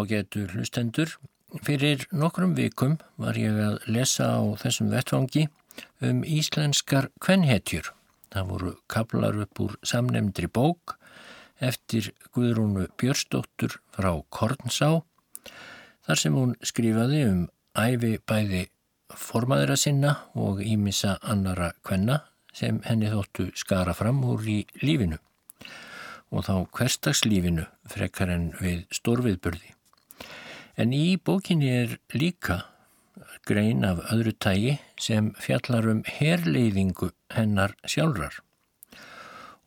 Ágætu hlustendur, fyrir nokkrum vikum var ég að lesa á þessum vettfangi um íslenskar kvenhetjur. Það voru kaplar upp úr samnemndri bók eftir Guðrúnu Björstóttur frá Kornsá þar sem hún skrifaði um æfi bæði formaðira sinna og ímissa annara kvenna sem henni þóttu skara fram úr í lífinu og þá hverstagslífinu frekar en við stórviðburði. En í bókinni er líka grein af öðru tægi sem fjallar um herleiðingu hennar sjálfrar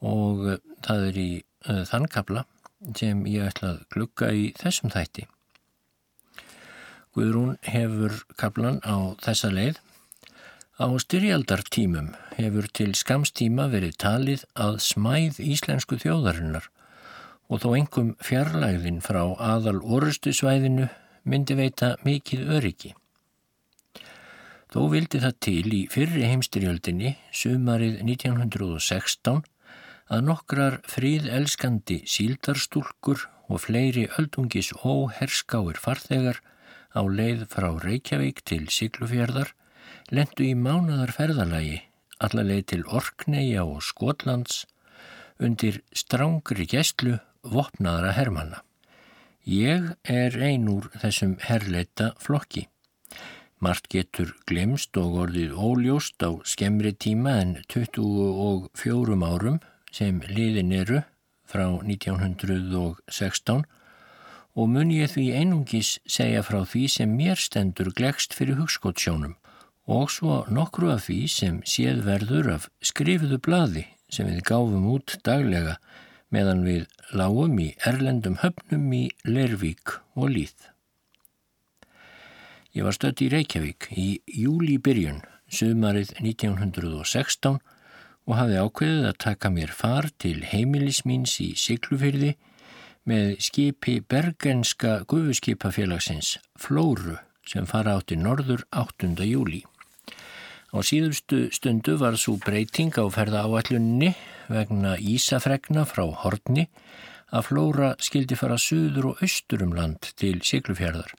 og eh, það er í uh, þann kabla sem ég ætla að glukka í þessum þætti. Guðrún hefur kablan á þessa leið. Á styrjaldartímum hefur til skamstíma verið talið að smæð íslensku þjóðarinnar og þó engum fjarlægðin frá aðal orustu svæðinu myndi veita mikið öryggi. Þó vildi það til í fyrri heimstyrjöldinni, sumarið 1916, að nokkrar fríðelskandi síldarstúlkur og fleiri öldungis óherskáir farþegar á leið frá Reykjavík til Siglufjörðar lendu í mánadar ferðalagi allarleið til Orkneia og Skotlands undir strángri gæstlu vopnaðara hermanna. Ég er ein úr þessum herleita flokki. Mart getur glemst og orðið óljóst á skemmri tíma en 24 árum sem liðin eru frá 1916 og mun ég því einungis segja frá því sem mér stendur glegst fyrir hugskottsjónum og svo nokkru af því sem séð verður af skrifuðu bladi sem við gáfum út daglega meðan við lágum í erlendum höfnum í Lervík og Líð. Ég var stött í Reykjavík í júli byrjun, sömarið 1916 og hafði ákveðið að taka mér far til heimilismins í Siglufyrði með skipi bergenska gufuskipafélagsins Flóru sem fara átti norður 8. júli. Á síðustu stundu var svo breyting á ferða áallunni vegna Ísafregna frá Hortni að Flóra skildi fara söður og austur um land til Siglufjörðar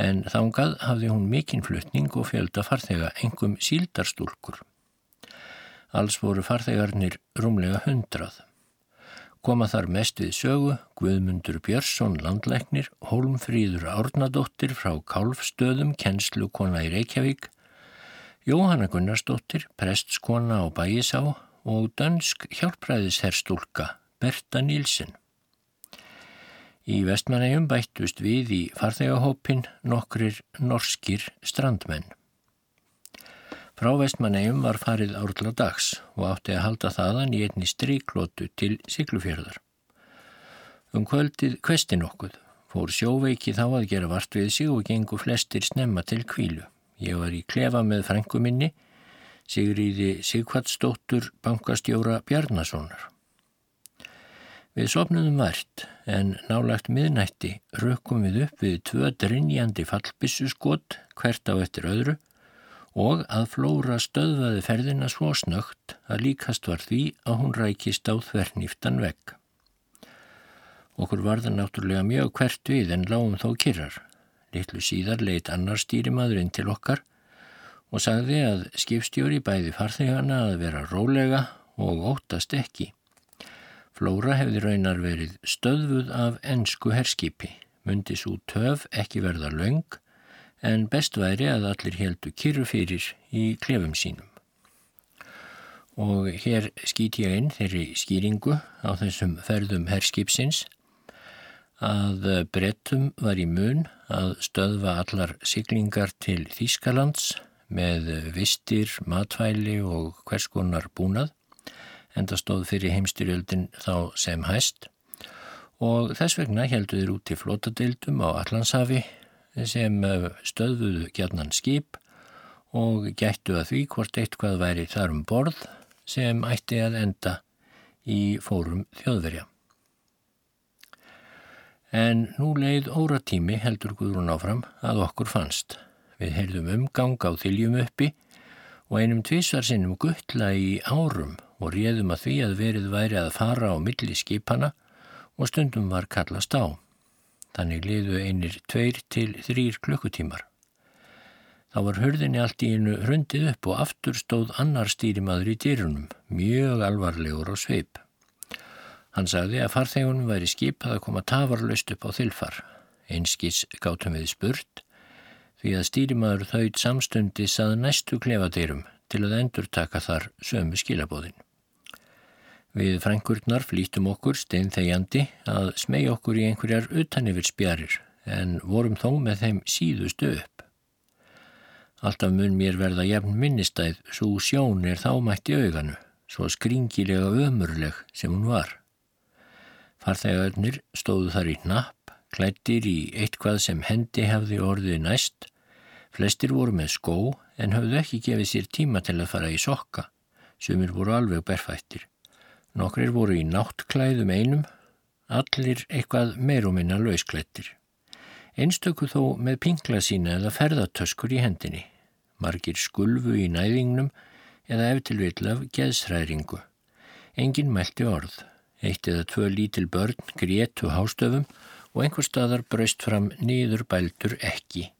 en þángað hafði hún mikinn flutning og fjölda farþega engum síldarstúlkur. Alls voru farþegarnir rúmlega hundrað. Koma þar mest við sögu Guðmundur Björnsson landlæknir, Hólmfríður Árnadóttir frá Kálfstöðum, kennslukona í Reykjavík, Jóhanna Gunnarsdóttir, prestskona á Bæisá og dönsk hjálpræðisherstúlka Berta Nílsen. Í vestmanægum bættust við í farþegahópin nokkrir norskir strandmenn. Frá vestmanægum var farið árla dags og átti að halda þaðan í einni stríklótu til Siglufjörðar. Um kvöldið kvesti nokkuð, fór sjóveiki þá að gera vart við sig og gengur flestir snemma til kvílu. Ég var í klefa með frængu minni, Sigriði Sigvardsdóttur bankastjóra Bjarnasonar. Við sopnum vært en nálagt miðnætti rökkum við upp við tvö drinjandi fallbissuskot hvert á eftir öðru og að flóra stöðvaði ferðina svo snögt að líkast var því að hún rækist á þvernýftan vegg. Okkur var það náttúrulega mjög hvert við en lágum þó kyrrar. Littlu síðar leitt annar stýrimadurinn til okkar og sagði að skipstjóri bæði farþegana að vera rólega og óttast ekki. Flóra hefði raunar verið stöðvuð af ennsku herskipi, mundi svo töf ekki verða laung en best væri að allir heldu kyrru fyrir í klefum sínum. Og hér skýt ég inn þeirri skýringu á þessum ferðum herskipsins að brettum var í mun að stöðva allar siglingar til Þýskalands með vistir, matvæli og hverskonar búnað enda stóð fyrir heimstyrjöldin þá sem hæst og þess vegna heldur þeir út í flótadeildum á Allandshafi sem eh, stöðuðu gjarnan skip og gættu að því hvort eitthvað væri þar um borð sem ætti að enda í fórum þjóðverja. En nú leið óratími heldur Guðrún áfram að okkur fannst. Við heyrðum umgang á þiljum uppi og einum tvísvar sinnum guttla í árum og réðum að því að verið væri að fara á milli skipana og stundum var kallast á. Þannig liðu einir tveir til þrýr klukkutímar. Þá var hörðinni allt í einu hrundið upp og aftur stóð annar stýrimaður í dýrunum, mjög alvarlegur á sveip. Hann sagði að farþegunum væri skipað að koma tafarlaust upp á þilfar. Einskis gátum við spurt því að stýrimaður þauðt samstundis að næstu klefadýrum til að endur taka þar sömu skilabóðin. Við frænkurnar flýtum okkur steinþegjandi að smegi okkur í einhverjar utanifir spjarir en vorum þó með þeim síðustu upp. Alltaf mun mér verða jafn minnistæð svo sjón er þá mætti auganu, svo skringilega ömurleg sem hún var. Farþegarnir stóðu þar í napp, klættir í eitthvað sem hendi hefði orðið næst. Flestir voru með skó en hafðu ekki gefið sér tíma til að fara í sokka, sumir voru alveg berfættir. Nokkrir voru í náttklæðum einum, allir eitthvað meiruminna lausklættir. Einstöku þó með pingla sína eða ferðartöskur í hendinni, margir skulfu í næðingnum eða eftirvill af geðsræringu. Engin mælti orð, eitt eða tvö lítil börn grétu hástöfum og einhver staðar braust fram nýður bæltur ekki.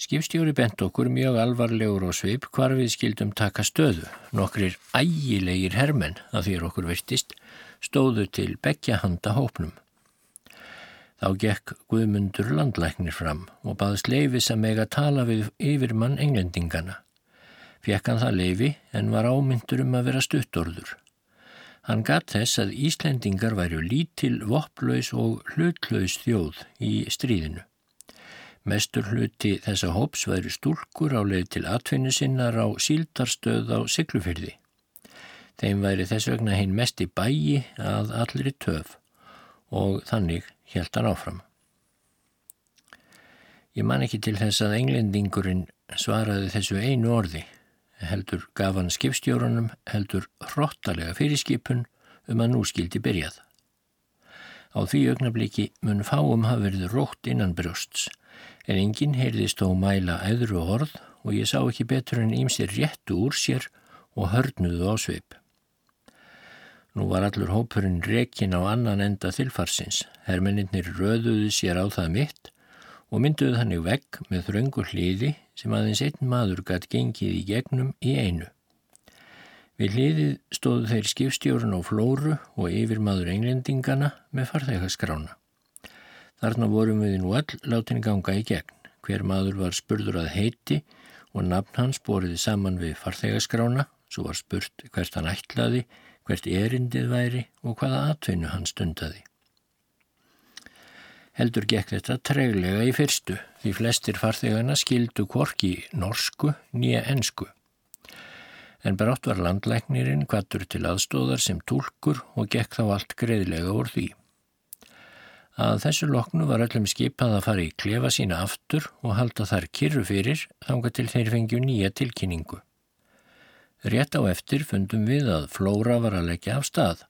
Skipstjóri bent okkur mjög alvarlegur og sveip hvar við skildum taka stöðu. Nokkrir ægilegir hermenn, að því er okkur virtist, stóðu til begja handa hópnum. Þá gekk Guðmundur landlæknir fram og baðst leifis að meg að tala við yfirmann englendingana. Fjekk hann það leifi en var ámyndur um að vera stuttorður. Hann gatt þess að Íslendingar væru lítil, vopplaus og hlutlaus þjóð í stríðinu. Mestur hluti þessa hóps væri stúlkur á leið til atvinnu sinnar á síldarstöð á Siglufyrði. Þeim væri þess vegna hinn mest í bæi að allir í töf og þannig held hann áfram. Ég man ekki til þess að englendingurinn svaraði þessu einu orði, heldur gaf hann skipstjórunum, heldur hróttalega fyrirskipun um að nú skildi byrjað. Á því augnabliki mun fáum hafa verið rótt innan brjósts en enginn heyrðist þó mæla æðru orð og ég sá ekki betur en ímsir réttu úr sér og hörnuðu á sveip. Nú var allur hópurinn rekin á annan enda þilfarsins. Hermeninnir röðuðu sér á það mitt og mynduðu þannig vegg með þröngur hliði sem aðeins einn maður gætt gengið í gegnum í einu. Við hliðið stóðu þeir skipstjórun á flóru og yfir maður englendingana með farþegaskrána. Þarna vorum við nú all látin ganga í gegn. Hver maður var spurður að heiti og nafn hans boriði saman við farþegaskrána, svo var spurt hvert hann ætlaði, hvert erindið væri og hvaða atvinnu hann stundaði. Heldur gekk þetta treglega í fyrstu, því flestir farþegana skildu korki norsku nýja ensku. En barátt var landlæknirinn kvattur til aðstóðar sem tólkur og gekk þá allt greiðlega úr því. Að þessu loknu var öllum skipað að fara í klefa sína aftur og halda þar kyrru fyrir þanga til þeir fengju nýja tilkynningu. Rétt á eftir fundum við að flóra var að leggja af stað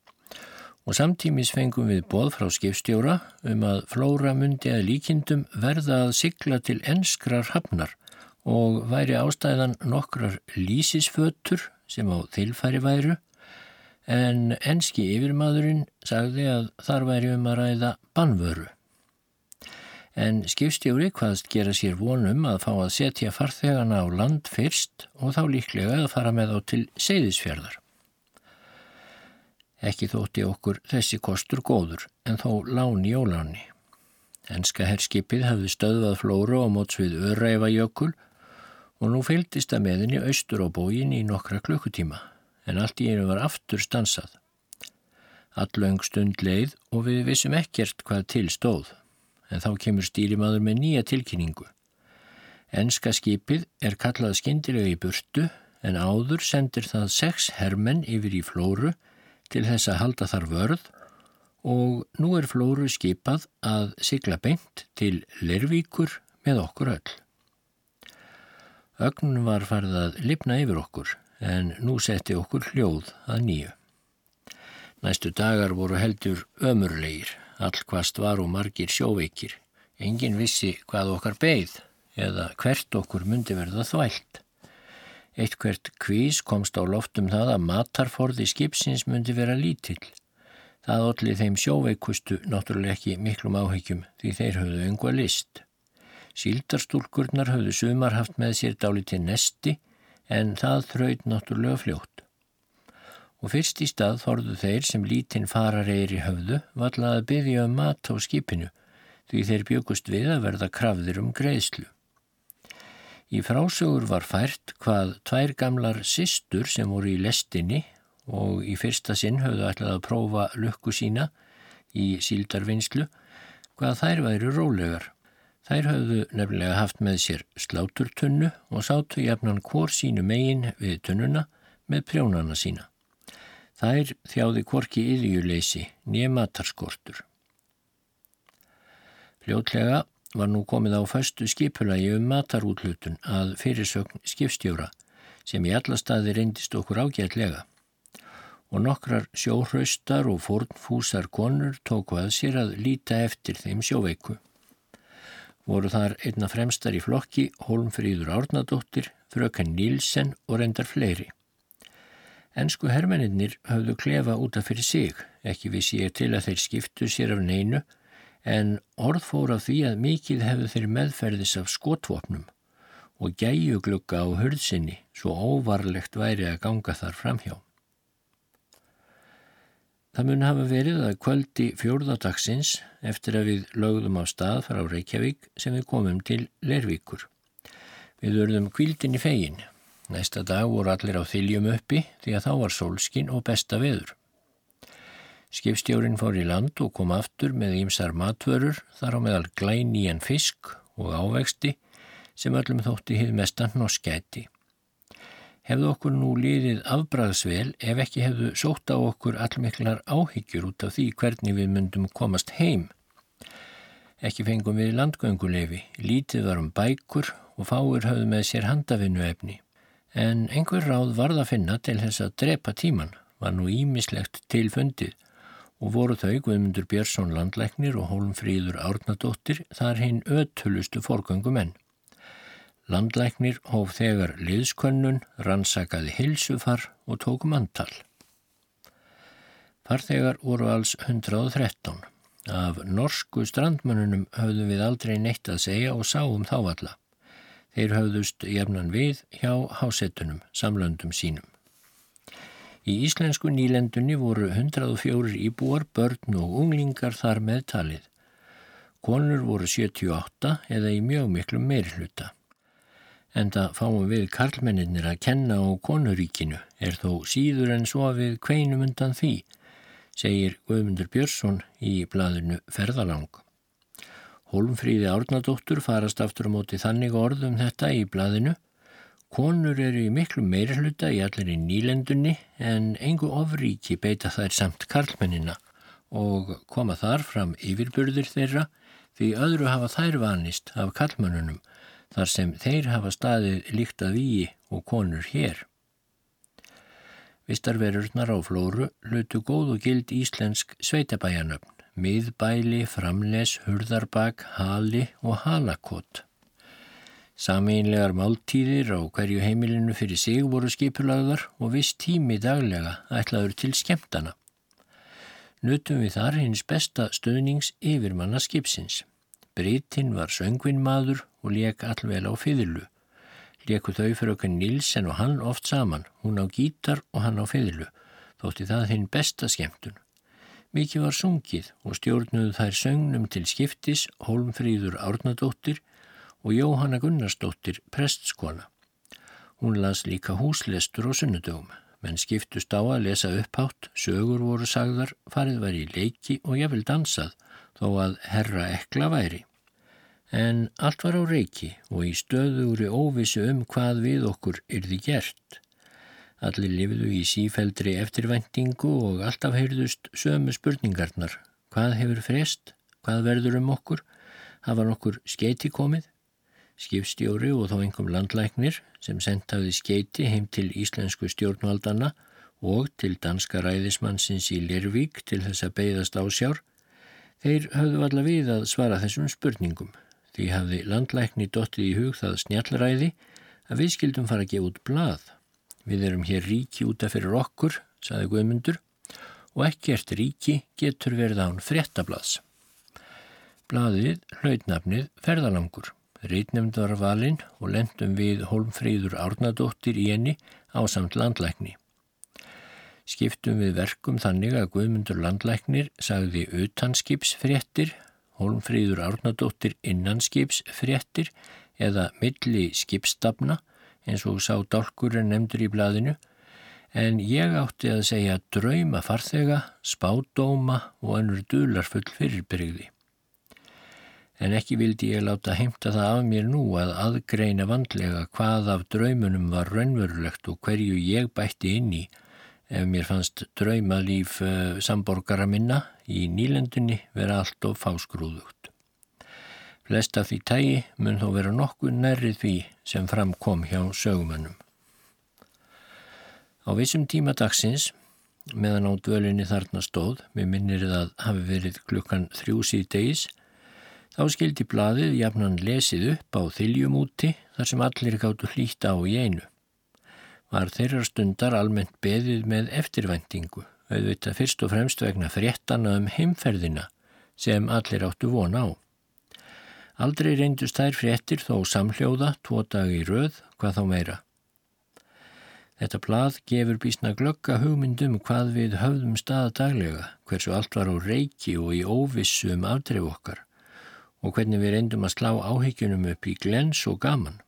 og samtímis fengum við bóð frá skipstjóra um að flóra myndi að líkindum verða að sigla til enskrar hafnar og væri ástæðan nokkrar lísisfötur sem á þilfæri væru en enski yfirmadurinn sagði að þar væri um að ræða bannvöru. En skipstjóri hvaðst gera sér vonum að fá að setja farþegana á land fyrst og þá líklega að fara með á til seyðisfjörðar. Ekki þótti okkur þessi kostur góður en þó láni og láni. Enska herskipið hafði stöðvað flóru á móts við öðræfa jökul og nú fylgdist að meðinni austur á bógin í nokkra klukkutíma en allt í einu var aftur stansað. Allöng stund leið og við vissum ekkert hvað til stóð, en þá kemur stýrimaður með nýja tilkynningu. Enska skipið er kallað skindilega í burtu en áður sendir það sex hermenn yfir í flóru til þess að halda þar vörð og nú er flóru skipað að sigla beint til Lervíkur með okkur öll. Ögn var farið að lifna yfir okkur en nú setti okkur hljóð að nýju. Næstu dagar voru heldur ömurleir, allkvast var og margir sjóveikir. Engin vissi hvað okkar beigð eða hvert okkur myndi verða þvælt. Eitt hvert kvís komst á loftum það að matarforði skipsins myndi vera lítill. Það allir þeim sjóveikustu náttúrulega ekki miklum áhyggjum því þeir höfðu yngva list. Síldarstúlkurnar höfðu sumar haft með sér dáli til nesti en það þraut náttúrulega fljótt. Og fyrst í stað þorðu þeir sem lítinn farareyri höfðu vallað að byggja um mat á skipinu því þeir byggust við að verða krafðir um greiðslu. Í frásögur var fært hvað tvær gamlar sistur sem voru í lestinni og í fyrsta sinn höfðu ætlað að prófa lukku sína í síldarvinnslu hvað þær væri rólegar. Þær höfðu nefnilega haft með sér sláturtunnu og sátu jafnan hvort sínu megin við tunnuna með prjónana sína. Þær þjáði hvorki yðjuleysi nýja matarskortur. Fljótlega var nú komið á föstu skipulagi um matarútlutun að fyrirsögn skipstjóra sem í alla staði reyndist okkur ágætlega og nokkrar sjóhraustar og fornfúsar konur tóku að sér að líta eftir þeim sjóveiku. Voru þar einna fremstar í flokki Holmfríður Árnadóttir, fröken Nílsen og reyndar fleiri. Ensku hermeninnir höfðu klefa útaf fyrir sig, ekki vissi ég til að þeir skiptu sér af neinu, en orð fór af því að mikið hefðu þeir meðferðis af skotvopnum og gæju glukka á hörðsynni svo óvarlegt væri að ganga þar framhjá. Það mun hafa verið að kvöldi fjórðadagsins eftir að við lögðum á stað frá Reykjavík sem við komum til Lervíkur. Við verðum kvildin í fegin. Næsta dag voru allir á þiljum uppi því að þá var sólskin og besta veður. Skipstjórin fór í land og kom aftur með ímsar matvörur þar á meðal glænían fisk og ávexti sem öllum þótti hið mestan norskæti hefðu okkur nú liðið afbræðsvel ef ekki hefðu sótt á okkur allmiklar áhyggjur út af því hvernig við myndum komast heim. Ekki fengum við landgöngulefi, lítið varum bækur og fáir höfðu með sér handafinnu efni. En einhver ráð varð að finna til þess að drepa tíman, var nú ímislegt tilfundið og voru þau Guðmundur Björnsson landlæknir og Hólmfríður Árnadóttir þar hinn öttulustu forgöngumenn. Landlæknir hóf þegar liðskönnun, rannsakaði hilsufar og tók mantal. Farþegar voru alls 113. Af norsku strandmönnunum höfðum við aldrei neitt að segja og sáum þá alla. Þeir höfðust jefnan við hjá hásettunum, samlöndum sínum. Í íslensku nýlendunni voru 104 íbúar, börn og unglingar þar með talið. Konur voru 78 eða í mjög miklu meirhluta en það fáum við karlmenninir að kenna á konuríkinu er þó síður en svo við kveinum undan því, segir Guðmundur Björnsson í bladinu Ferðalang. Hólmfríði Árnadóttur farast aftur á móti þannig orðum þetta í bladinu. Konur eru í miklu meirhluta í allir í nýlendunni en engu ofríki beita þær samt karlmennina og koma þar fram yfirburðir þeirra því öðru hafa þær vanist af karlmennunum þar sem þeir hafa staðið líkt að víi og konur hér. Vistarverurnar á flóru hlutu góð og gild íslensk sveitabæjanöfn, miðbæli, framles, hurðarbak, hali og halakot. Sameinlegar máltíðir á hverju heimilinu fyrir sig voru skipulagðar og viss tími daglega ætlaður til skemtana. Nutum við þar hins besta stöðnings yfirmanna skipsins. Britinn var söngvinmaður og leik allvel á fiðlu. Leku þau fyrir okkur Nilsen og hann oft saman, hún á gítar og hann á fiðlu, þótti það hinn besta skemmtun. Mikið var sungið og stjórnuðu þær söngnum til skiptis Holmfríður Árnadóttir og Jóhanna Gunnarsdóttir prestskona. Hún las líka húslestur og sunnudögum, menn skiptust á að lesa upphátt, sögur voru sagðar, farið var í leiki og jafnvel dansað, þó að herra ekla væri. En allt var á reiki og í stöðugri óvissu um hvað við okkur yrði gert. Allir lifðu í sífældri eftirvæntingu og alltaf heyrðust sömu spurningarnar. Hvað hefur frest? Hvað verður um okkur? Hafa nokkur skeiti komið? Skipstjóri og þó einhverjum landlæknir sem sendtaði skeiti heim til íslensku stjórnvaldana og til danska ræðismannsins í Lervík til þess að beigðast ásjár, þeir höfðu alla við að svara þessum spurningum. Því hafði landlækni dottið í hug það snjallræði að við skildum fara að gefa út blað. Við erum hér ríki útaf fyrir okkur, saði Guðmundur, og ekkert ríki getur verið án fréttablaðs. Blaðið hlautnafnið ferðalangur. Reitnefnd var valinn og lendum við Holmfríður Árnadóttir í enni á samt landlækni. Skiptum við verkum þannig að Guðmundur landlæknir sagði utanskipsfréttir, Holmfríður Árnadóttir innanskipsfréttir eða milli skipstafna eins og sá dálkurinn nefndur í blaðinu en ég átti að segja drauma farþega, spádóma og önnur dularfull fyrirbyrgði en ekki vildi ég láta heimta það af mér nú að aðgreina vandlega hvað af draumunum var raunverulegt og hverju ég bætti inn í ef mér fannst draumalíf uh, samborgara minna í nýlendunni vera allt of fásgrúðugt. Flest af því tægi mun þó vera nokkuð nærrið því sem framkom hjá sögumönnum. Á vissum tíma dagsins, meðan á dvölinni þarna stóð, mér minnir það hafi verið klukkan þrjú síðdeis, Þá skildi bladið jafnan lesið upp á þiljum úti þar sem allir gáttu hlýta á í einu. Var þeirra stundar almennt beðið með eftirvæntingu, auðvitað fyrst og fremst vegna fréttana um heimferðina sem allir áttu vona á. Aldrei reyndust þær fréttir þó samhljóða tvo dag í röð hvað þá meira. Þetta blað gefur bísna glögga hugmyndum hvað við höfðum staða daglega, hversu allt var á reiki og í óvissu um afdreif okkar og hvernig við reyndum að slá áhyggjunum upp í glens og gaman.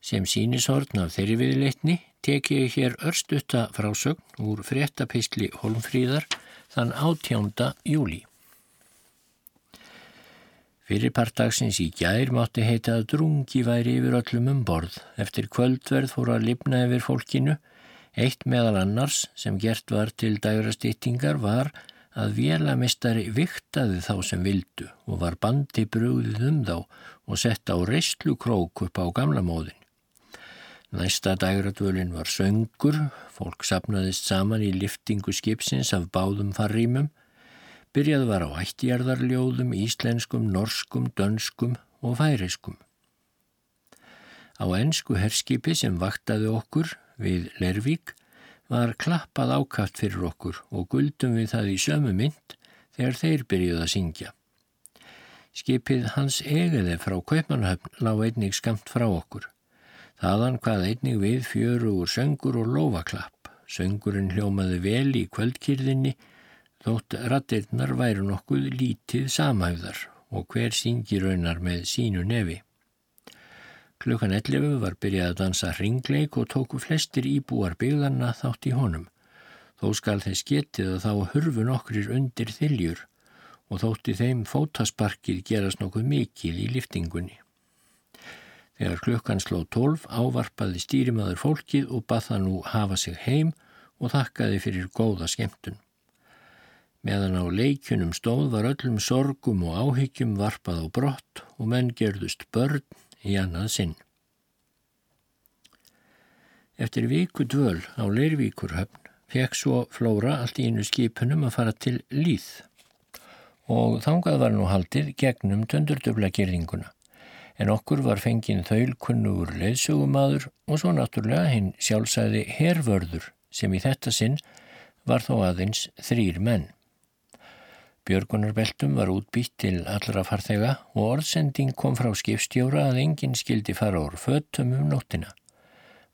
Sem sínishorn af þeirri viðleitni teki ég hér örstutta frásögn úr fréttapeisli Holmfríðar þann átjánda júli. Fyrir partagsins í gær mátti heita að drungi væri yfir öllum um borð. Eftir kvöldverð fóru að lifna yfir fólkinu. Eitt meðal annars sem gert var til dægra stýttingar var að vélamistari viktaði þá sem vildu og var bandi brúðið um þá og sett á reyslu krók upp á gamla móðin. Næsta dægradvölin var söngur, fólk sapnaðist saman í liftingu skipsins af báðum farrýmum, byrjað var á ættjarðarljóðum, íslenskum, norskum, dönskum og færiskum. Á ennsku herskipi sem vaktaði okkur við Lervík var klappað ákaft fyrir okkur og guldum við það í sömu mynd þegar þeir byrjuð að syngja. Skipið hans egiði frá Kaupmannhöfn lág einnig skamt frá okkur. Þaðan hvað einnig við fjörugur söngur og lofaklapp. Söngurinn hljómaði vel í kvöldkýrðinni þótt rattirnar væru nokkuð lítið samhæfðar og hver syngi raunar með sínu nefi. Klukkan 11 var byrjað að dansa hringleik og tóku flestir íbúar byggðanna þátt í honum. Þó skal þess getið að þá hurfu nokkrir undir þiljur og þótti þeim fótasparkið gerast nokkuð mikil í liftingunni. Þegar klukkan sló 12 ávarpaði stýrimaður fólkið og bað það nú hafa sig heim og þakkaði fyrir góða skemmtun. Meðan á leikunum stóð var öllum sorgum og áhyggjum varpað á brott og menn gerðust börn í annað sinn. Eftir viku dvöl á Leirvíkurhöfn fekk svo Flóra allt í einu skipunum að fara til Líð og þangað var nú haldið gegnum töndurdubla gerðinguna en okkur var fengið þaulkunnugur leðsugumadur og svo náttúrulega hinn sjálfsæði hervörður sem í þetta sinn var þó aðeins þrýr menn. Björgunarbeltum var útbýtt til allra farþega og orðsending kom frá skipstjóra að enginn skildi fara úr föttum um nóttina.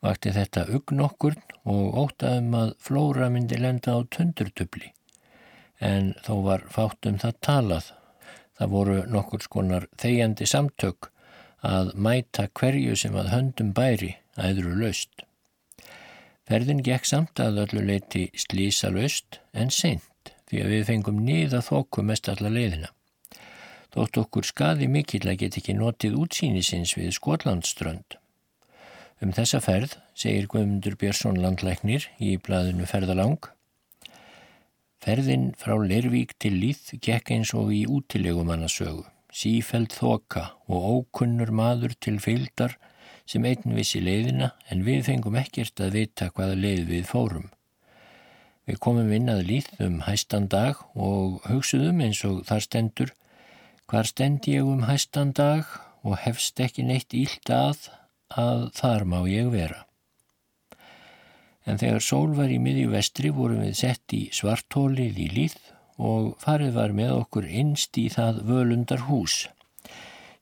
Vakti þetta ugn okkur og ótaðum að flóra myndi lenda á tundurtubli. En þó var fátt um það talað. Það voru nokkur skonar þegjandi samtök að mæta hverju sem að höndum bæri æðru löst. Ferðin gekk samt að öllu leiti slísa löst en seint því að við fengum niða þokku mest alla leiðina. Þótt okkur skaði mikill að get ekki notið útsýnisins við Skotlandströnd. Um þessa ferð, segir Guðmundur Björnsson landlæknir í blaðinu Ferðalang, ferðin frá Lervík til Líð gekk eins og í útilegumannasögu, sífæld þoka og ókunnur maður til fylgdar sem einn vissi leiðina en við fengum ekkert að vita hvaða leið við fórum. Við komum inn að líðum hæstan dag og hugsuðum eins og þar stendur hvar stend ég um hæstan dag og hefst ekki neitt ílt að að þar má ég vera. En þegar sól var í miðju vestri vorum við sett í svartólið í líð og farið var með okkur innst í það völundar hús.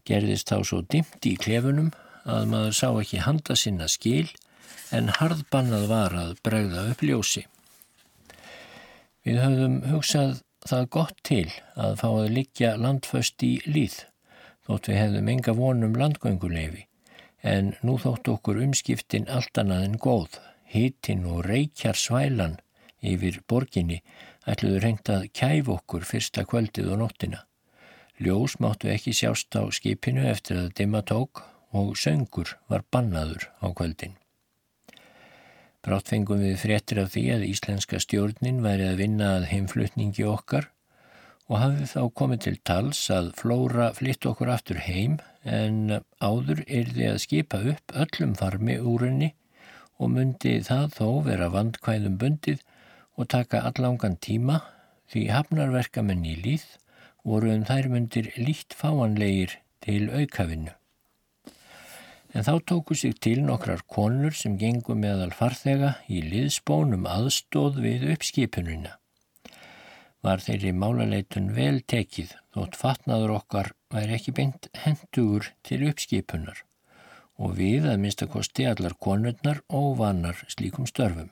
Gerðist þá svo dimt í klefunum að maður sá ekki handa sinna skil en harðbannað var að bregða upp ljósi. Við höfðum hugsað það gott til að fá að liggja landföst í líð þótt við hefðum enga vonum landgönguleifi en nú þótt okkur umskiptin allt annaðin góð, hitin og reykjar svælan yfir borginni ætluður hengt að kæf okkur fyrsta kvöldið og nóttina. Ljós máttu ekki sjást á skipinu eftir að dimma tók og söngur var bannaður á kvöldin. Brátt fengum við fréttir af því að íslenska stjórnin væri að vinna að heimflutningi okkar og hafði þá komið til tals að flóra flytt okkur aftur heim en áður er þið að skipa upp öllum farmi úr henni og myndi það þó vera vandkvæðum bundið og taka allangan tíma því hafnarverkamenn í líð voru um þær myndir líkt fáanlegir til aukavinnu. En þá tóku sig til nokkrar konur sem gengu meðal farþega í liðsbónum aðstóð við uppskipununa var þeirri málaleitun vel tekið þótt fatnaður okkar væri ekki beint hendugur til uppskipunar og við að minnstakosti allar konurnar óvanar slíkum störfum.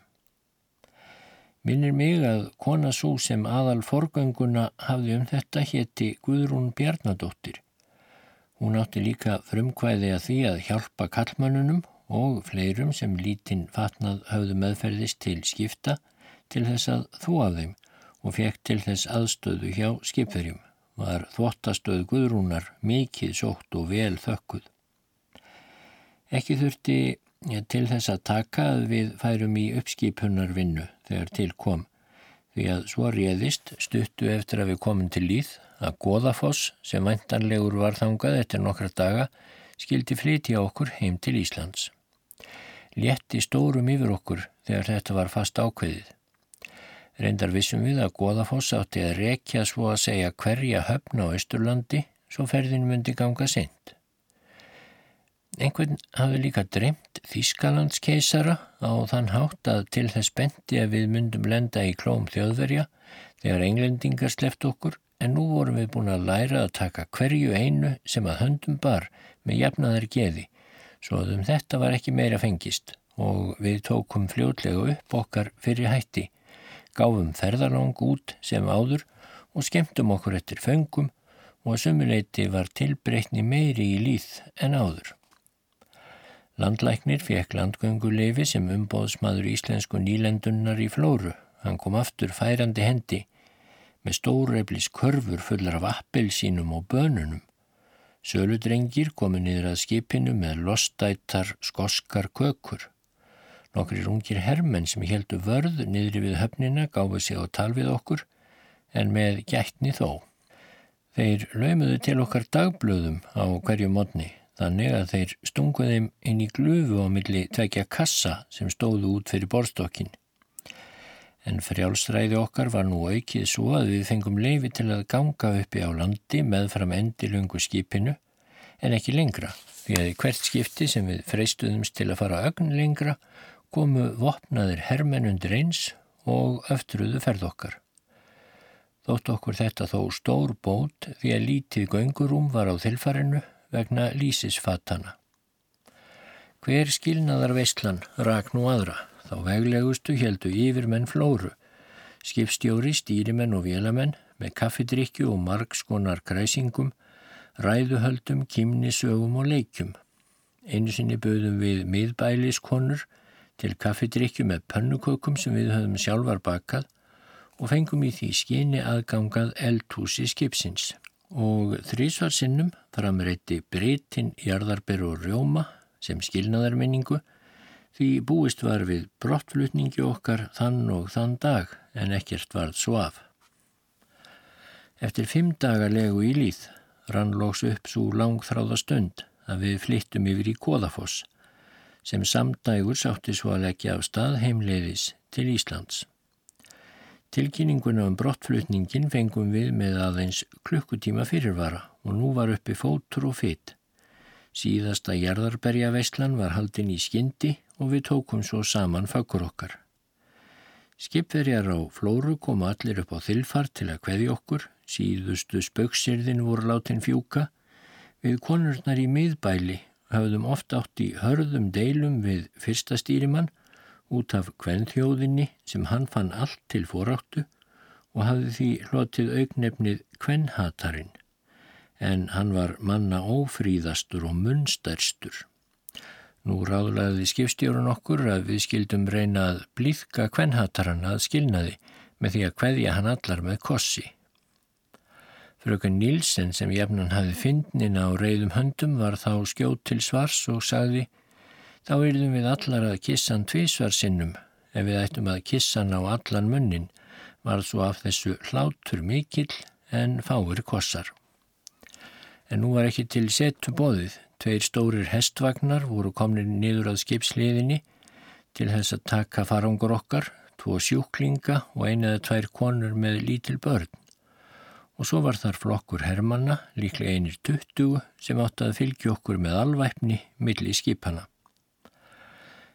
Minnir mig að kona svo sem aðal forgönguna hafði um þetta hétti Guðrún Bjarnadóttir. Hún átti líka frumkvæði að því að hjálpa kallmannunum og fleirum sem lítinn fatnað hafðu meðferðist til skipta til þess að þú af þeim og fekk til þess aðstöðu hjá skipverjum. Var þvottastöð Guðrúnar mikið sótt og vel þökkuð. Ekki þurfti til þess að taka að við færum í uppskipunarvinnu þegar til kom því að svo réðist stuttu eftir að við komum til líð að Goðafoss sem væntanlegur var þangað eftir nokkra daga skildi flytja okkur heim til Íslands. Létti stórum yfir okkur þegar þetta var fast ákveðið. Reyndar vissum við að Goðafoss átti að rekja svo að segja hverja höfn á Östurlandi svo ferðin myndi ganga sent. Einhvern hafi líka dreymt Þískalandskeisara á þann hátt að til þess bendi að við myndum lenda í klóm þjóðverja þegar englendingar sleft okkur en nú vorum við búin að læra að taka hverju einu sem að höndum bar með jafnaðar geði svo að um þetta var ekki meira fengist og við tókum fljótlega upp okkar fyrir hætti gáfum ferðarlang út sem áður og skemmtum okkur eftir föngum og að sömuleiti var tilbreytni meiri í líð en áður. Landlæknir fekk landgönguleifi sem umbóðsmaður íslensku nýlendunnar í flóru. Hann kom aftur færandi hendi með stórreiflis körfur fullar af appelsínum og bönunum. Söludrengir komu niður að skipinu með lostættar skoskar kökur. Nokkrir ungir hermenn sem heldu vörð niðri við höfnina gáfu sig á tal við okkur en með gætni þó. Þeir laumuðu til okkar dagblöðum á hverju modni þannig að þeir stunguðum inn í glufu á milli tvekja kassa sem stóðu út fyrir borstokkin. En frjálstræði okkar var nú aukið svo að við fengum leifi til að ganga uppi á landi með fram endilöngu skipinu en ekki lengra því að hvert skipti sem við freistuðumst til að fara ögn lengra komu vopnaðir hermenn undir eins og öftruðu ferð okkar. Þótt okkur þetta þó stór bót því að lítið göngurum var á þilfarinu vegna lísisfatana. Hver skilnaðar veistlan rak nú aðra, þá veglegustu heldu yfir menn flóru, skipstjóri, stýrimenn og vélamenn með kaffidrykju og margskonar kræsingum, ræðuhöldum, kimnisögum og leikjum. Einu sinni böðum við miðbæliskonur til kaffidrykju með pönnukökum sem við höfum sjálfar bakað og fengum í því skyni aðgangað eldhúsi skipsins. Og þrísvar sinnum framreiti breytin jarðarber og rjóma sem skilnaðarminningu því búist var við brottflutningi okkar þann og þann dag en ekkert varð svo af. Eftir fimm dagar legu í líð rann lóks upp svo langþráða stund að við flyttum yfir í Kóðafoss sem samdægur sátti svo að leggja af stað heimleiðis til Íslands. Tilkynninguna um brottflutningin fengum við með aðeins klukkutíma fyrirvara og nú var uppi fótur og fytt. Síðasta jarðarberja veistlan var haldin í skyndi og við tókum svo saman fagur okkar. Skipverjar á flóru komu allir upp á þilfar til að kveði okkur, síðustu spauksirðin voru látin fjúka. Við konurnar í miðbæli hafðum oft átt í hörðum deilum við fyrsta stýrimann út af kvenþjóðinni sem hann fann allt til foráttu og hafði því hlotið augnefnið kvenhatarinn en hann var manna ófríðastur og munstærstur. Nú ráðlaði skipstjórun okkur að við skildum reyna að blíðka kvenhataran að skilnaði með því að kveðja hann allar með kossi. Fröken Nílsen sem jefnan hafi fyndnin á reyðum höndum var þá skjótt til svars og sagði þá yrðum við allar að kissa hann tvísvar sinnum ef við ættum að kissa hann á allan munnin var svo af þessu hlátur mikill en fáir kossar. En nú var ekki til setu bóðið Tveir stórir hestvagnar voru komnir niður að skipsliðinni til þess að taka farangur okkar, tvo sjúklinga og eina eða tvær konur með lítil börn. Og svo var þar flokkur hermanna, líklega einir tuttugu, sem átti að fylgja okkur með alvæpni milli skipana.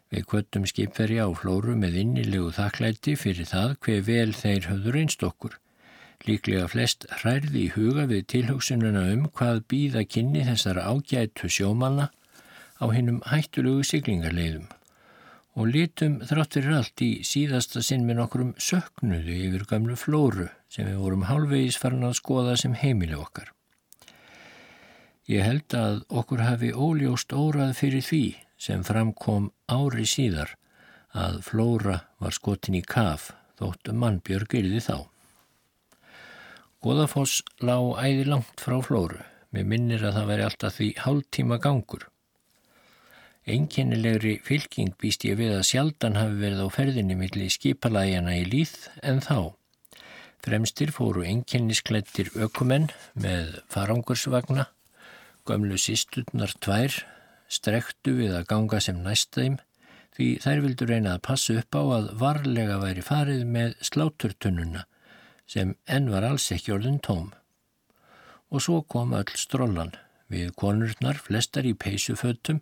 Við kvöttum skipverja á flóru með innilegu þakklæti fyrir það hver vel þeir höfður einst okkur. Líklega flest hærði í huga við tilhugsununa um hvað býða kynni þessar ágætu sjómanna á hinnum hættulugu siglingarleiðum og litum þrátt fyrir allt í síðasta sinn með nokkrum söknuðu yfir gamlu flóru sem við vorum hálfvegis farin að skoða sem heimili okkar. Ég held að okkur hafi óljóst órað fyrir því sem framkom ári síðar að flóra var skotin í kaf þótt mannbjörg yrði þá. Goðafoss lág æði langt frá flóru. Mér minnir að það væri alltaf því hálftíma gangur. Einkennilegri fylking býst ég við að sjaldan hafi verið á ferðinni millir skipalægjana í líð en þá. Fremstir fóru einkennisklettir ökumenn með farangursvagna, gömlu sístutnar tvær, strektu við að ganga sem næstaðim því þær vildu reyna að passa upp á að varlega væri farið með sláturtunnuna sem enn var alls ekki orðin tóm. Og svo kom öll strollan við konurnar flestar í peysufötum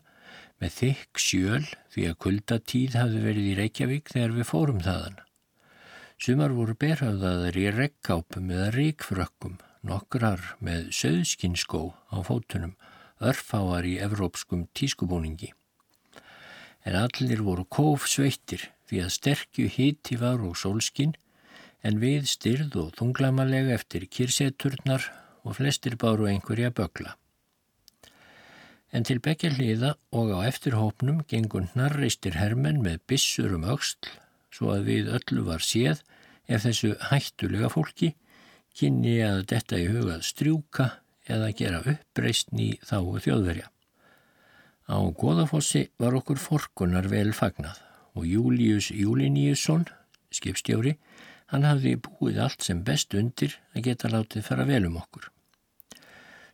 með þykk sjöl því að kuldatíð hafði verið í Reykjavík þegar við fórum þaðan. Sumar voru berhauðaðar í rekkápum eða ríkfrökkum, nokkrar með söðskinskó á fótunum, örfáar í evrópskum tískubúningi. En allir voru kóf sveittir því að sterkju híti var og sólskinn en við styrð og þunglamalega eftir kyrseturnar og flestir báru einhverja bögla. En til bekja hliða og á eftirhópnum gengur hnarreistir hermenn með bissur um auksl svo að við öllu var séð ef þessu hættulega fólki kynni að detta í hugað strjúka eða gera uppreistn í þáu þjóðverja. Á Góðafossi var okkur forkunar vel fagnað og Július Júliníusson, skipstjóri, Hann hafði búið allt sem best undir að geta látið fara vel um okkur.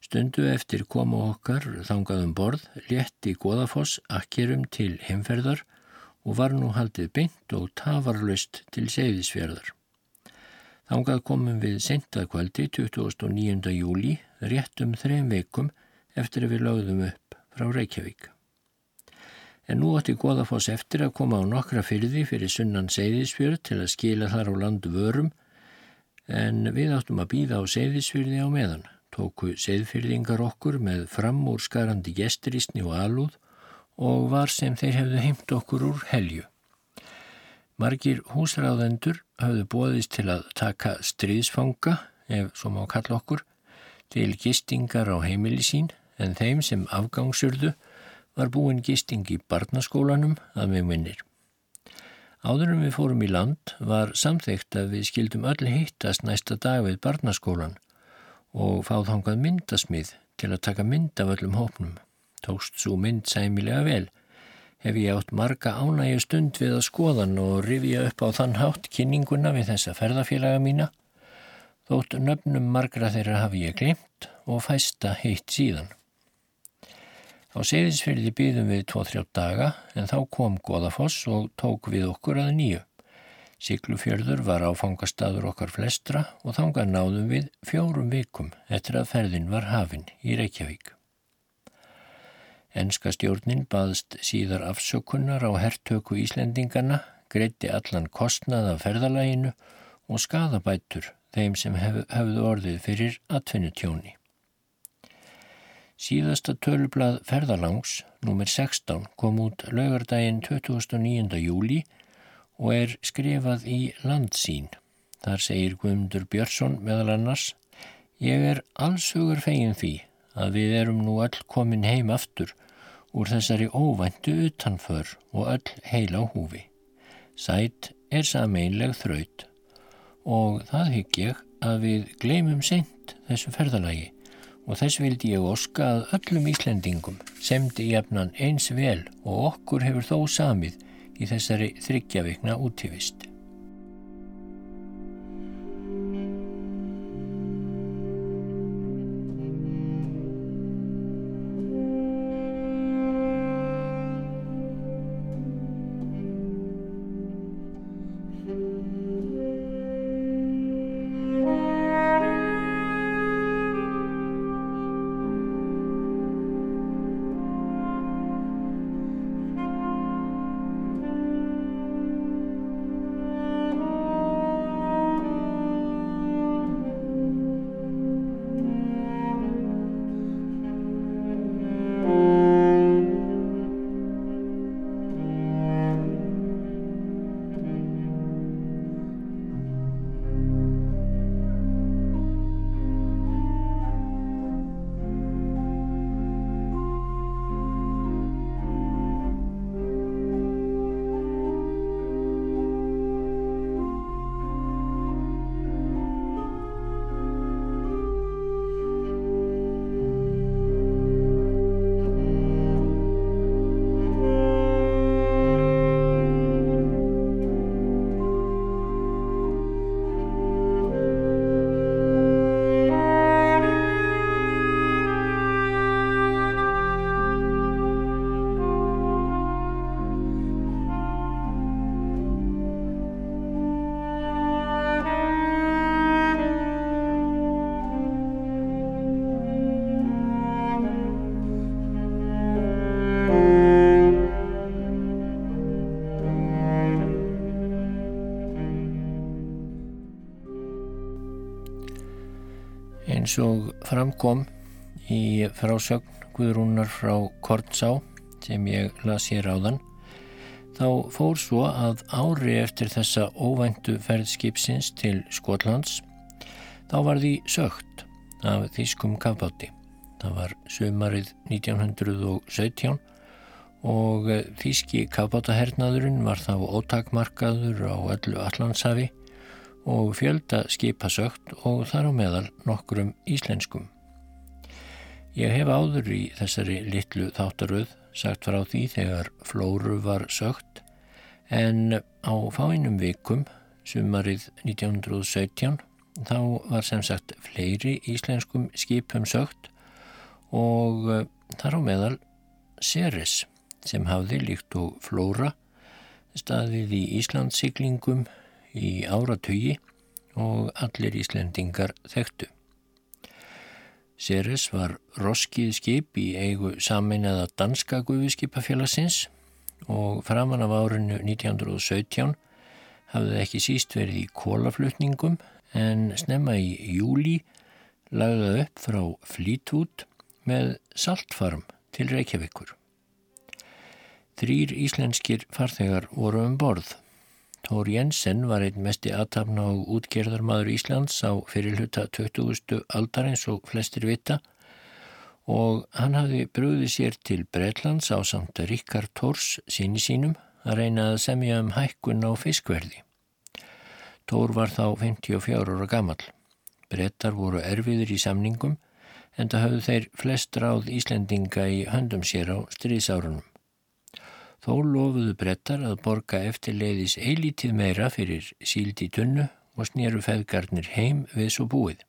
Stundu eftir komu okkar þangaðum borð, létti Góðafoss akkerum til heimferðar og var nú haldið beint og tafarlöst til seyðisfjörðar. Þangað komum við sentað kvöldi 29. júli rétt um þrejum veikum eftir að við lögðum upp frá Reykjavík en nú átti Góðafoss eftir að koma á nokkra fyrði fyrir sunnan Seyðisfjörð til að skila þar á landu vörum en við áttum að býða á Seyðisfjörði á meðan. Tóku Seyðfjörðingar okkur með framúr skarandi gesturistni og alúð og var sem þeir hefðu heimt okkur úr helju. Margir húsræðendur hafðu bóðist til að taka stríðsfanga, ef svo má kalla okkur, til gistingar á heimili sín en þeim sem afgangsurðu var búin gisting í barnaskólanum að mig minnir. Áður en við fórum í land var samþygt að við skildum öll hittast næsta dag við barnaskólan og fáð hangað myndasmið til að taka mynd af öllum hópnum. Tókst svo mynd sæmilega vel. Hef ég átt marga ánægju stund við að skoðan og rifja upp á þann hátt kynninguna við þessa ferðafélaga mína. Þótt nöfnum margra þeirra hafi ég glimt og fæsta heitt síðan. Á seyðisfyrði býðum við tvo-þrjá daga en þá kom Goðafoss og tók við okkur að nýju. Siglufjörður var áfangastadur okkar flestra og þánga náðum við fjórum vikum eftir að ferðin var hafinn í Reykjavík. Enska stjórnin baðst síðar afsökunnar á herrtöku Íslendingana greiti allan kostnað af ferðalæginu og skadabætur þeim sem hef, hefðu orðið fyrir atvinnutjóni. Síðasta tölublað ferðalangs, nummer 16, kom út laugardaginn 29. júli og er skrifað í landsín. Þar segir Guðmundur Björnsson meðal annars Ég er allsugur fegin því að við erum nú öll komin heim aftur úr þessari óvæntu utanför og öll heila húfi. Sætt er sameinleg þraut og það hygg ég að við gleymum seint þessu ferðalagi og þess vildi ég oska að öllum Íslendingum semdi jafnan eins vel og okkur hefur þó samið í þessari þryggjavikna útífist. Eins og framkom í frásögn Guðrúnar frá Kortsá sem ég las hér áðan þá fór svo að ári eftir þessa óvæntu ferðskipsins til Skotlands þá var því sögt af Þískum kafbátti. Það var sömarið 1917 og Þíski kafbátahernaðurinn var þá ótakmarkaður á öllu Allandshafi og fjölda skipasögt og þar á meðal nokkrum íslenskum. Ég hef áður í þessari litlu þáttaröð sagt frá því þegar flóru var sögt en á fáinnum vikum, sumarið 1917, þá var sem sagt fleiri íslenskum skipum sögt og eh, þar á meðal Ceres sem hafði líkt og flóra staðið í Íslandsiklingum í áratögi og allir Íslendingar þekktu. Ceres var roskið skip í eigu saminnaða danska guðviskipafélagsins og framan af árinu 1917 hafði ekki síst verið í kólaflutningum en snemma í júli lagða upp frá Flítút með saltfarm til Reykjavíkur. Þrýr íslenskir farþegar voru um borð Tór Jensen var einn mesti aðtapna og útgerðarmadur Íslands á fyrirluta 20. aldar eins og flestir vita og hann hafði brúðið sér til Breitlands á samt Ríkard Tórs síni sínum að reyna að semja um hækkun á fiskverði. Tór var þá 54 ára gammal. Brettar voru erfiður í samningum en það hafðu þeir flest ráð Íslendinga í höndum sér á stríðsárunum. Þó lofuðu brettar að borga eftir leiðis eilítið meira fyrir síld í tunnu og snýru feðgarnir heim við svo búið.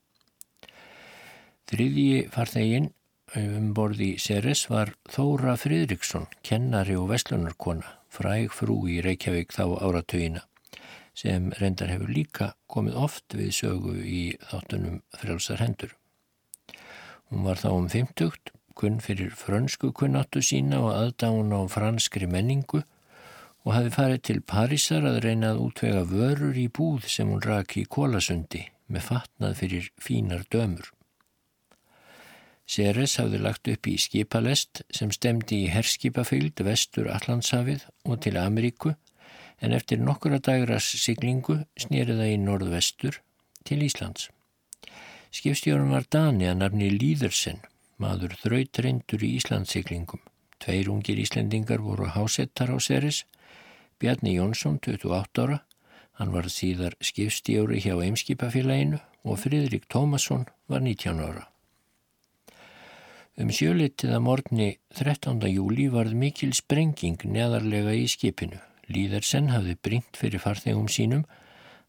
Þriðji farþegin um borði Ceres var Þóra Fridriksson, kennari og vestlunarkona, fræg frú í Reykjavík þá áratögina, sem reyndar hefur líka komið oft við sögu í þáttunum frjálsar hendur. Hún var þá um 50 kunn fyrir frönsku kunnáttu sína og aðdána á franskri menningu og hafi farið til Parísar að reyna að útvega vörur í búð sem hún raki í Kólasundi með fatnað fyrir fínar dömur. Ceres hafði lagt upp í skipalest sem stemdi í herskipafylgd vestur Allandshafið og til Ameríku en eftir nokkura dagras siglingu snýriða í norðvestur til Íslands. Skipstjórun var Dani að nafni Líðursen, maður þrautrendur í Íslandsiglingum. Tveir ungir Íslendingar voru hásettar á Ceres, Bjarni Jónsson, 28 ára, hann var síðar skipstjóri hjá Eimskipafélaginu og Fridrik Tómasson var 19 ára. Um sjölitið að morgni 13. júli varð mikil sprenging neðarlega í skipinu. Líðarsen hafði bringt fyrir farþegum sínum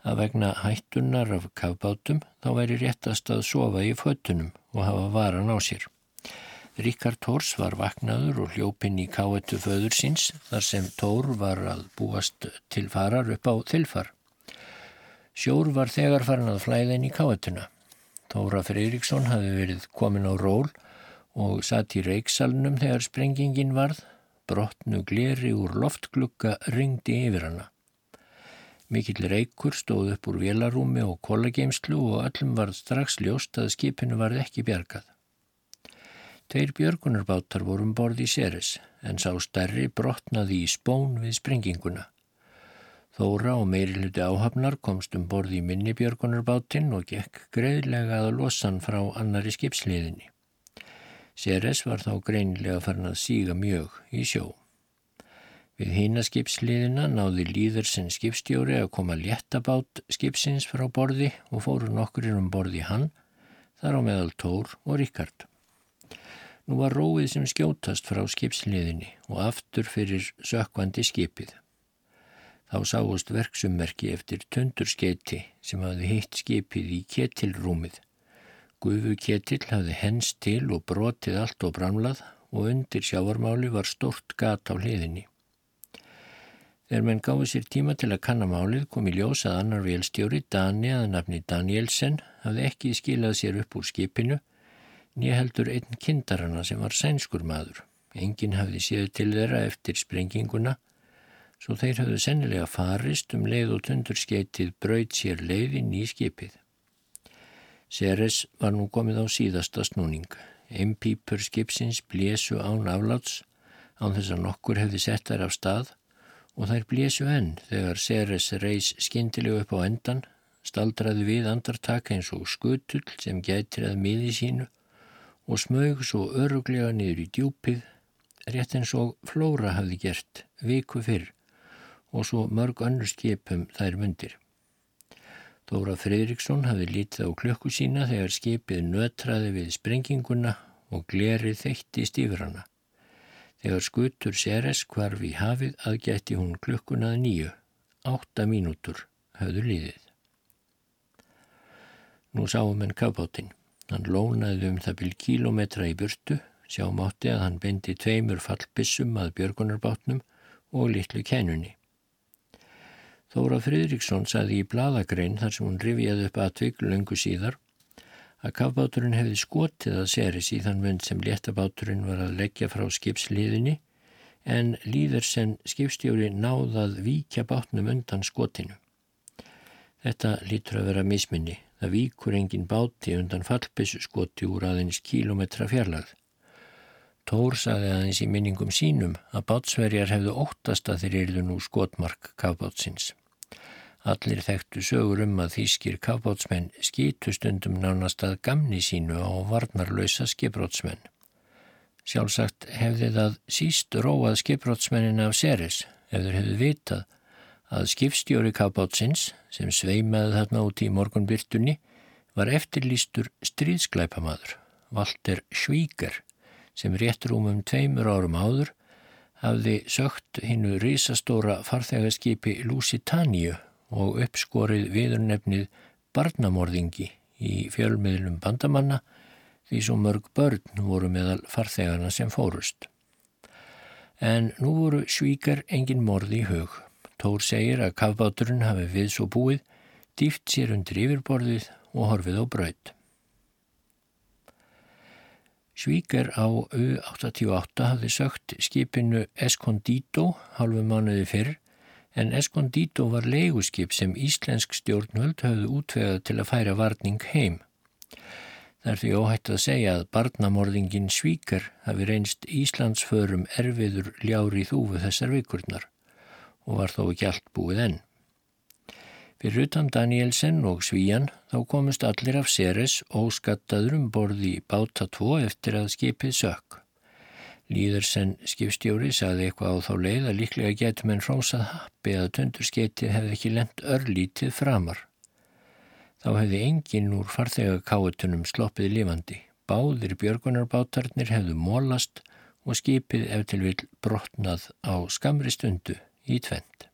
að vegna hættunar af kafbátum þá væri réttast að sofa í föttunum og hafa varan á sér. Ríkard Tórs var vaknaður og hljópinn í káetu föður síns þar sem Tór var að búast til farar upp á þilfar. Sjór var þegar farin að flæða inn í káetuna. Tóra Freyriksson hafi verið komin á ról og satt í reiksalunum þegar sprengingin varð, brotnu gleri úr loftglukka ringdi yfir hana. Mikill reikur stóð upp úr vélarúmi og kollageimslu og öllum varð strax ljóst að skipinu varð ekki bjargað. Tveir björgunarbátar vorum borði í Ceres en sá stærri brotnaði í spón við sprenginguna. Þóra og meiri hluti áhafnar komst um borði í minni björgunarbátinn og gekk greiðlega að losan frá annari skipsliðinni. Ceres var þá greinilega farin að síga mjög í sjó. Við hínaskipsliðina náði líður sem skipstjóri að koma léttabát skipsins frá borði og fóru nokkurir um borði hann, þar á meðal Tór og Ríkard. Nú var róið sem skjótast frá skipsliðinni og aftur fyrir sökvandi skipið. Þá sáust verksummerki eftir tundurskeiti sem hafði hitt skipið í ketilrúmið Gufu Ketill hafði hens til og brotið allt og bramlað og undir sjávarmáli var stort gat á hliðinni. Þegar menn gáði sér tíma til að kannamálið kom í ljós að annar velstjóri, Dani að nafni Danielsen, hafði ekki skilað sér upp úr skipinu, nýja heldur einn kindarana sem var sænskur maður. Engin hafði séð til þeirra eftir sprenginguna, svo þeir hafðu sennilega farist um leið og tundurskeitið braud sér leiðin í skipið. Ceres var nú komið á síðasta snúning. Eimpípur skipsins blésu án afláts án þess að nokkur hefði sett þær af stað og þær blésu enn þegar Ceres reys skindilega upp á endan, staldraði við andartaka eins og skutull sem gætir að miði sínu og smög svo öruglega niður í djúpið, rétt eins og Flóra hafði gert viku fyrr og svo mörg önnur skipum þær mundir. Dóra Fridriksson hafi lítið á klökku sína þegar skipið nötraði við sprenginguna og glerið þeittist yfir hana. Þegar skutur Seres hvarf í hafið aðgætti hún klökkunað nýju. Átta mínútur höfðu líðið. Nú sáum henn kafbátinn. Hann lónaði um það byrj kílometra í burtu, sjá mátti að hann bendi tveimur fallbissum að björgunarbátnum og litlu kænunni. Þóra Fridriksson saði í bladagrein þar sem hún rifjaði upp aðtvig lungu síðar að kafbáturinn hefði skotið að seris í þann vönd sem léttabáturinn var að leggja frá skipsliðinni en líður sem skipstjóri náðað víkja bátnum undan skotinu. Þetta lítur að vera misminni. Það víkur engin báti undan fallbissu skoti úr aðeins kílometra fjarlagð. Tór saði aðeins í minningum sínum að bátsverjar hefðu óttast að þeir erðu nú skotmark kafbátsins. Allir þekktu sögur um að þýskir kafbátsmenn skýtu stundum nánast að gamni sínu á varnarlösa skipbrótsmenn. Sjálfsagt hefði það síst róað skipbrótsmennin af Seris ef þeir hefðu vitað að skipstjóri kafbátsins sem sveimaði þarna út í morgunbyrtunni var eftirlýstur stríðsklæpamadur, Walter Schwieger, sem rétt rúmum tveimur árum áður hafði sögt hinnu risastóra farþegarskipi Lusitaniu og uppskorið viðurnefnið barnamorðingi í fjölmiðlum bandamanna því svo mörg börn voru meðal farþegana sem fórust. En nú voru svíkar engin morði í hug. Tór segir að kafbáturinn hafi við svo búið, dýft sér undir yfirborðið og horfið á braud. Svíkar á U88 hafði sögt skipinu Escondito halvu mánuði fyrr en Escondito var leiguskip sem íslensk stjórnvöld höfðu útvegað til að færa varning heim. Það er því óhætt að segja að barnamorðingin Svíkar hafi reynst Íslandsförum erfiður ljári þúfu þessar vikurnar og var þó ekki allt búið enn. Fyrir utan Danielsen og Svíjan þá komist allir af Ceres óskattaður um borði báta tvo eftir að skipið sök. Líðarsen skipstjóri saði eitthvað á þá leið að líklega getur menn hrósað happi að tundursketið hefði ekki lent örlítið framar. Þá hefði enginn úr farþegakáetunum sloppið lifandi. Báðir björgunarbátarnir hefðu mólast og skipið ef til vil brotnað á skamri stundu í tvend.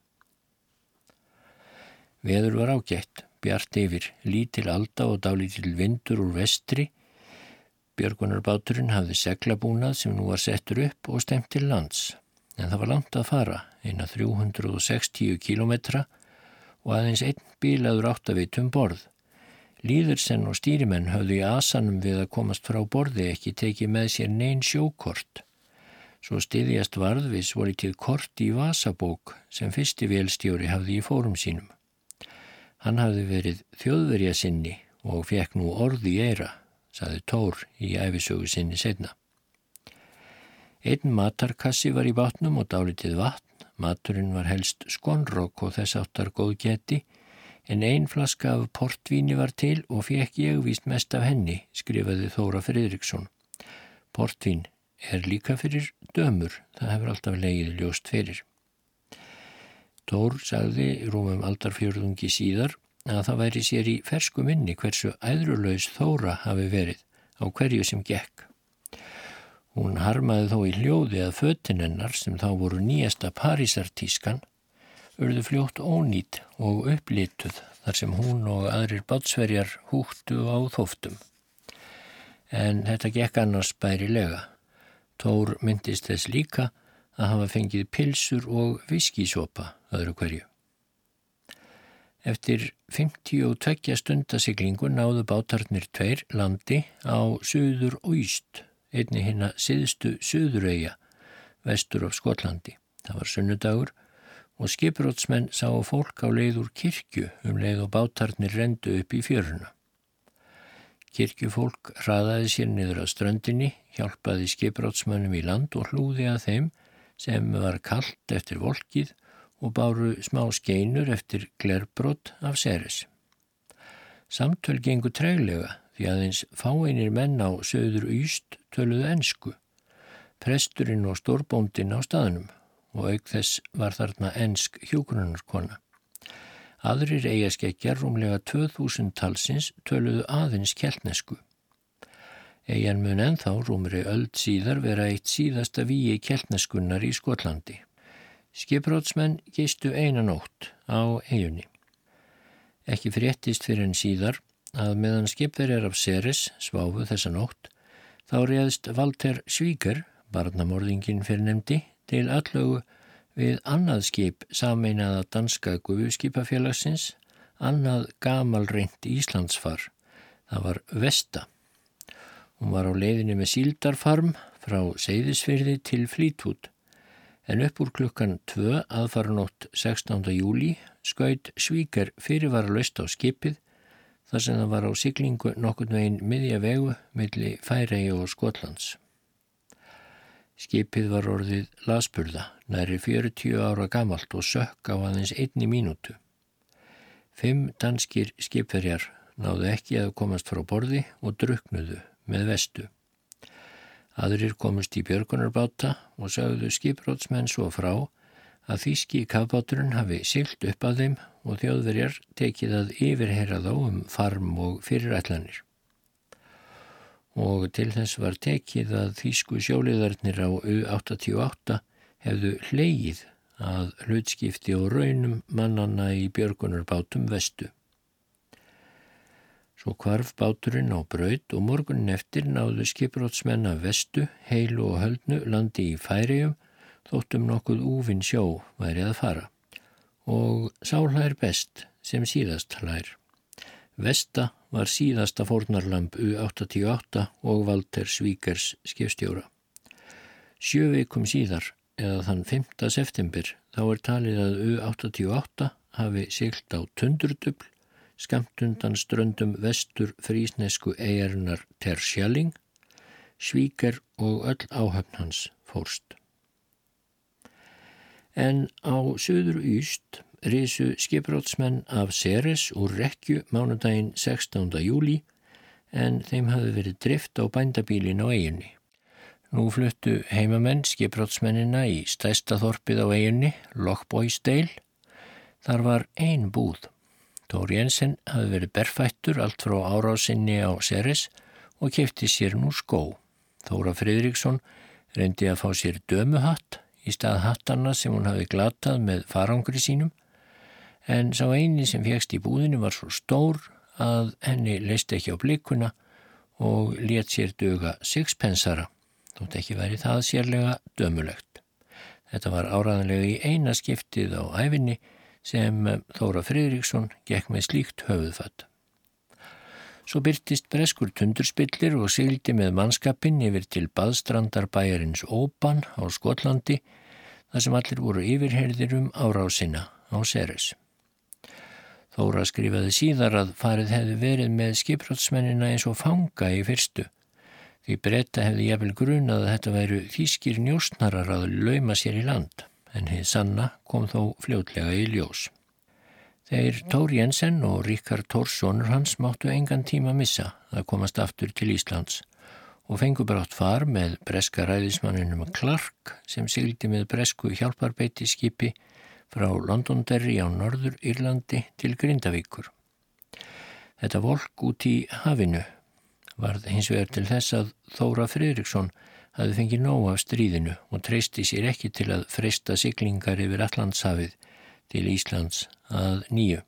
Veður var ágætt, bjart yfir, lítil alda og dálítil vindur úr vestri. Björgunarbáturinn hafði seglabúnað sem nú var settur upp og stemt til lands. En það var langt að fara, eina 360 kilometra og aðeins einn bílaður áttavitum borð. Líðursen og stýrimenn höfðu í asanum við að komast frá borði ekki tekið með sér neyn sjókort. Svo stiðjast varðvis voru til kort í Vasabók sem fyrsti velstjóri hafði í fórum sínum. Hann hafði verið þjóðverja sinni og fekk nú orði í eira, saði Tór í æfisögu sinni setna. Einn matarkassi var í vatnum og dálitið vatn. Maturinn var helst skonrokk og þess áttar góð geti en ein flaska af portvíni var til og fekk ég víst mest af henni, skrifaði Þóra Fridriksson. Portvín er líka fyrir dömur, það hefur alltaf legið ljóst fyrir. Tór sagði rúmum aldarfjörðungi síðar að það væri sér í fersku minni hversu æðrulaus Þóra hafi verið á hverju sem gekk. Hún harmaði þó í hljóði að föttinennar sem þá voru nýjasta Parísartískan urðu fljótt ónýtt og upplituð þar sem hún og aðrir bátsverjar húttu á þóftum. En þetta gekk annars bærilega. Tór myndist þess líka að hafa fengið pilsur og viskisopa öðru hverju. Eftir 52 stundasiklingu náðu bátarnir tveir landi á söður og íst, einni hinna siðstu söðurauja, vestur af Skotlandi. Það var sunnudagur og skiprótsmenn sá fólk á leið úr kirkju um leið og bátarnir rendu upp í fjöruna. Kirkjufólk hraðaði sér niður að ströndinni, hjálpaði skiprótsmennum í land og hlúði að þeim sem var kallt eftir volkið og báru smá skeinur eftir glerbrott af seris. Samtöl gengur treglega því aðeins fáeinir menn á söður Íst töluðu ensku, presturinn og stórbóndin á staðnum og auk þess var þarna ensk hjógrunarkona. Aðrir eigaskeggjar rúmlega 2000 talsins töluðu aðeins keltnesku. Eigan mun enþá rúmri öld síðar vera eitt síðasta víi keltneskunnar í Skotlandi. Skiprótsmenn gistu einan ótt á eigunni. Ekki fréttist fyrir en síðar að meðan skipverjar af Ceres sváfu þessa nótt þá réðst Walter Svíker, barnamorðingin fyrir nefndi, til allögu við annað skip sameinaða danska guðskipafélagsins, annað gamalreint Íslandsfar. Það var Vesta. Hún var á leiðinni með síldarfarm frá Seyðisfyrði til Flítút en upp úr klukkan 2 aðfaranótt 16. júli skaut Svíker fyrirvara löst á skipið þar sem það var á siglingu nokkurn veginn miðja vegu milli Færegi og Skotlands. Skipið var orðið lasburða, næri 40 ára gamalt og sökk á aðeins einni mínútu. Fimm danskir skipverjar náðu ekki að komast frá borði og druknuðu með vestu. Aðrir komist í björgunarbáta og sagðu skiprótsmenn svo frá að þýski kafbáturinn hafi silt upp að þeim og þjóðverjar tekið að yfirherra þá um farm og fyrirætlanir og til þess var tekið að þýsku sjóliðarnir á U-88 hefðu hleyið að hlutskipti og raunum mannanna í björgunarbátum vestu. Svo kvarf báturinn á braud og morgunin eftir náðu skiprótsmenn af vestu, heilu og höldnu landi í færium þóttum nokkuð úvinn sjó væri að fara og sálhær best sem síðast hlær. Vesta var síðasta fórnarlamp U-88 og Walter Svíkers skipstjóra. Sjö veikum síðar eða þann 5. september þá er talið að U-88 hafi siglt á tundurdubl skamt undan ströndum vestur frísnesku eigarinnar Tersjalling, Svíker og öll áhöfn hans fórst. En á söður Íst risu skiprótsmenn af Ceres úr rekju mánudaginn 16. júli en þeim hafi verið drift á bændabílin á eiginni. Nú fluttu heimamenn skiprótsmennina í stæsta þorpið á eiginni, Lockboysdale. Þar var ein búð. Tóri Jensen hafi verið berfættur allt frá árásinni á Ceres og kefti sér nú skó. Þóra Fridriksson reyndi að fá sér dömuhatt í stað hattarna sem hún hafi glatað með farangri sínum en sá eini sem fegst í búðinu var svo stór að henni leist ekki á blikuna og let sér döga sixpensara, þótt ekki væri það sérlega dömulegt. Þetta var áraðanlega í eina skiptið á æfinni sem Þóra Fridriksson gekk með slíkt höfuðfatt. Svo byrtist breskur tundurspillir og sigildi með mannskapin yfir til baðstrandarbæjarins Óban á Skotlandi þar sem allir voru yfirherðir um árásina á Ceres. Þóra skrifaði síðar að farið hefði verið með skiprótsmennina eins og fanga í fyrstu. Því breyta hefði jafnvel grunað að þetta væru þýskir njóstnarar að lauma sér í land, en hið sanna kom þó fljótlega í ljós. Þeir Tóri Jensen og Ríkard Tórsónur hans máttu engan tíma missa að komast aftur til Íslands og fengu brátt far með breska ræðismannunum Clark sem sigildi með bresku hjálparbeiti skipi frá Londonderry á Norður Írlandi til Grindavíkur. Þetta volk út í hafinu varð hins vegar til þess að Þóra Fridriksson hafi fengið nóg af stríðinu og treysti sér ekki til að freysta siglingar yfir Allandshafið til Íslands að nýju.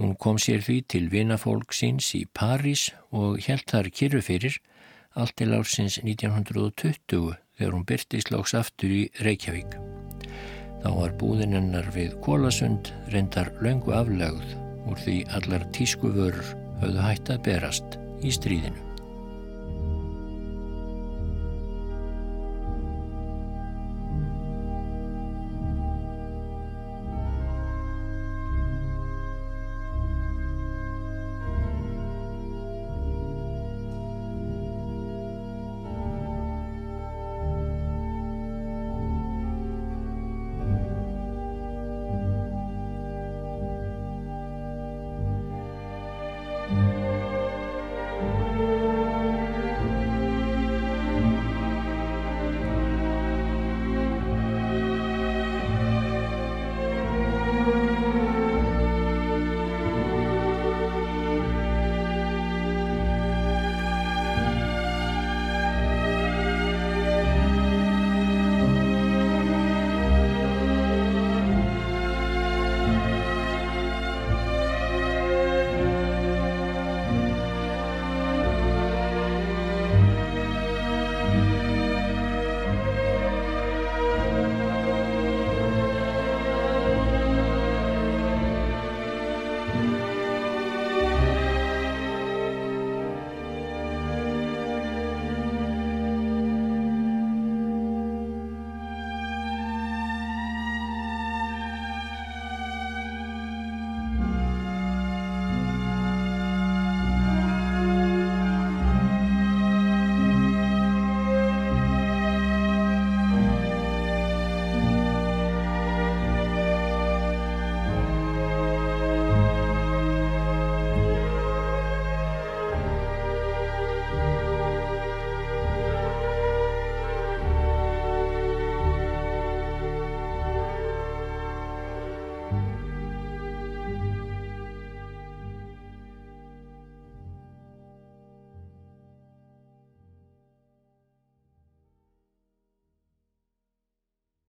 Hún kom sér því til vinafólk síns í París og held þar kyrru fyrir allt til ársins 1920 þegar hún byrtist lóks aftur í Reykjavík. Þá var búðinennar við Kólasund reyndar löngu aflegð úr því allar tískuvörur höfðu hægt að berast í stríðinu.